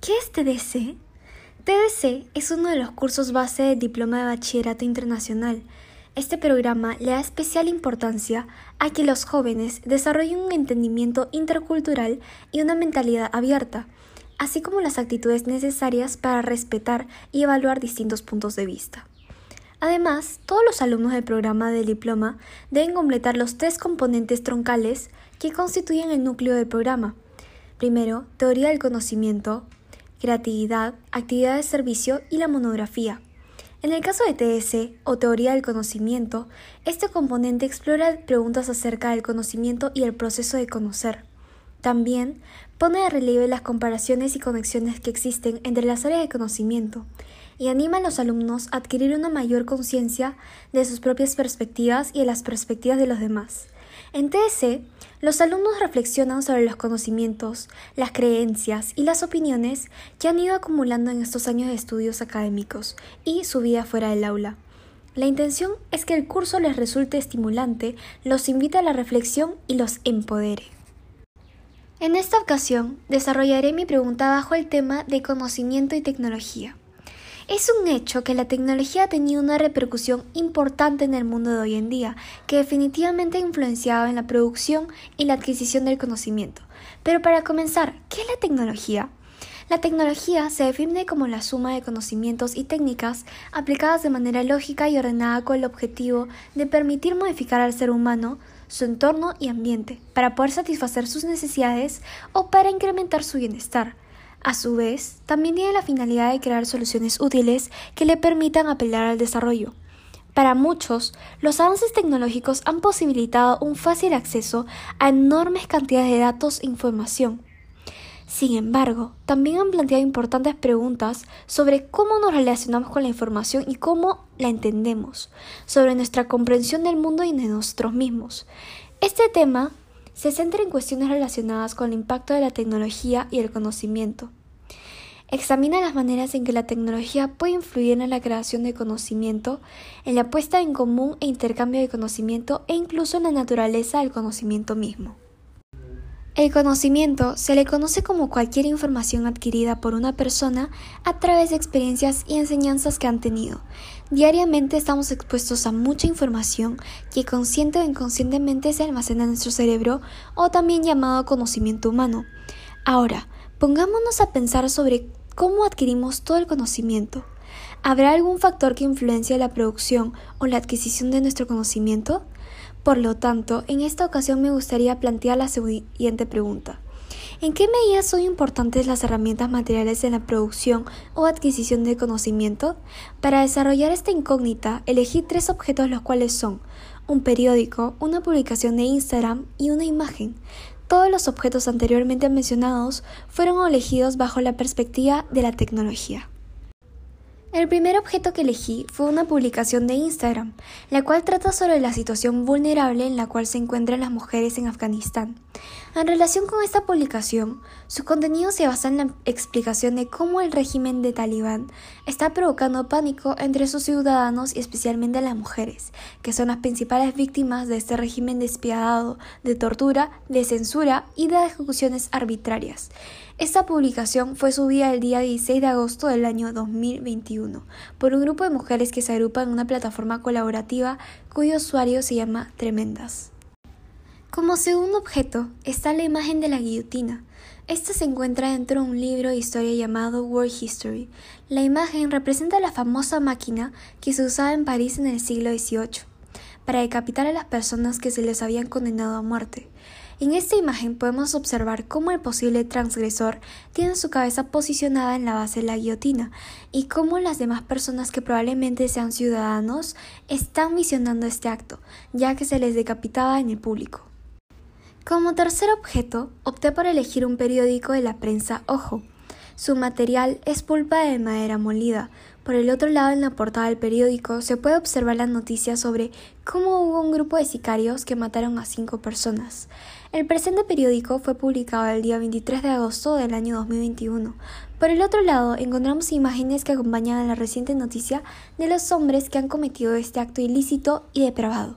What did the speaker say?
¿Qué es TDC? TDC es uno de los cursos base del Diploma de Bachillerato Internacional. Este programa le da especial importancia a que los jóvenes desarrollen un entendimiento intercultural y una mentalidad abierta, así como las actitudes necesarias para respetar y evaluar distintos puntos de vista. Además, todos los alumnos del programa del diploma deben completar los tres componentes troncales que constituyen el núcleo del programa. Primero, teoría del conocimiento, creatividad, actividad de servicio y la monografía. En el caso de TS o teoría del conocimiento, este componente explora preguntas acerca del conocimiento y el proceso de conocer. También pone de relieve las comparaciones y conexiones que existen entre las áreas de conocimiento y anima a los alumnos a adquirir una mayor conciencia de sus propias perspectivas y de las perspectivas de los demás. En TS, los alumnos reflexionan sobre los conocimientos, las creencias y las opiniones que han ido acumulando en estos años de estudios académicos y su vida fuera del aula. La intención es que el curso les resulte estimulante, los invite a la reflexión y los empodere. En esta ocasión desarrollaré mi pregunta bajo el tema de conocimiento y tecnología. Es un hecho que la tecnología ha tenido una repercusión importante en el mundo de hoy en día, que definitivamente ha influenciado en la producción y la adquisición del conocimiento. Pero para comenzar, ¿qué es la tecnología? La tecnología se define como la suma de conocimientos y técnicas aplicadas de manera lógica y ordenada con el objetivo de permitir modificar al ser humano, su entorno y ambiente, para poder satisfacer sus necesidades o para incrementar su bienestar. A su vez, también tiene la finalidad de crear soluciones útiles que le permitan apelar al desarrollo. Para muchos, los avances tecnológicos han posibilitado un fácil acceso a enormes cantidades de datos e información. Sin embargo, también han planteado importantes preguntas sobre cómo nos relacionamos con la información y cómo la entendemos, sobre nuestra comprensión del mundo y de nosotros mismos. Este tema se centra en cuestiones relacionadas con el impacto de la tecnología y el conocimiento. Examina las maneras en que la tecnología puede influir en la creación de conocimiento, en la puesta en común e intercambio de conocimiento e incluso en la naturaleza del conocimiento mismo. El conocimiento se le conoce como cualquier información adquirida por una persona a través de experiencias y enseñanzas que han tenido. Diariamente estamos expuestos a mucha información que consciente o inconscientemente se almacena en nuestro cerebro o también llamado conocimiento humano. Ahora, pongámonos a pensar sobre cómo adquirimos todo el conocimiento. ¿Habrá algún factor que influencie la producción o la adquisición de nuestro conocimiento? Por lo tanto, en esta ocasión me gustaría plantear la siguiente pregunta. ¿En qué medida son importantes las herramientas materiales en la producción o adquisición de conocimiento? Para desarrollar esta incógnita, elegí tres objetos los cuales son un periódico, una publicación de Instagram y una imagen. Todos los objetos anteriormente mencionados fueron elegidos bajo la perspectiva de la tecnología. El primer objeto que elegí fue una publicación de Instagram, la cual trata sobre la situación vulnerable en la cual se encuentran las mujeres en Afganistán. En relación con esta publicación, su contenido se basa en la explicación de cómo el régimen de Talibán está provocando pánico entre sus ciudadanos y especialmente las mujeres, que son las principales víctimas de este régimen despiadado de tortura, de censura y de ejecuciones arbitrarias. Esta publicación fue subida el día 16 de agosto del año 2021 por un grupo de mujeres que se agrupan en una plataforma colaborativa cuyo usuario se llama Tremendas. Como segundo objeto está la imagen de la guillotina. Esta se encuentra dentro de un libro de historia llamado World History. La imagen representa la famosa máquina que se usaba en París en el siglo XVIII para decapitar a las personas que se les habían condenado a muerte. En esta imagen podemos observar cómo el posible transgresor tiene su cabeza posicionada en la base de la guillotina y cómo las demás personas que probablemente sean ciudadanos están visionando este acto, ya que se les decapitaba en el público. Como tercer objeto, opté por elegir un periódico de la prensa Ojo. Su material es pulpa de madera molida. Por el otro lado, en la portada del periódico se puede observar la noticia sobre cómo hubo un grupo de sicarios que mataron a cinco personas. El presente periódico fue publicado el día 23 de agosto del año 2021. Por el otro lado, encontramos imágenes que acompañan a la reciente noticia de los hombres que han cometido este acto ilícito y depravado.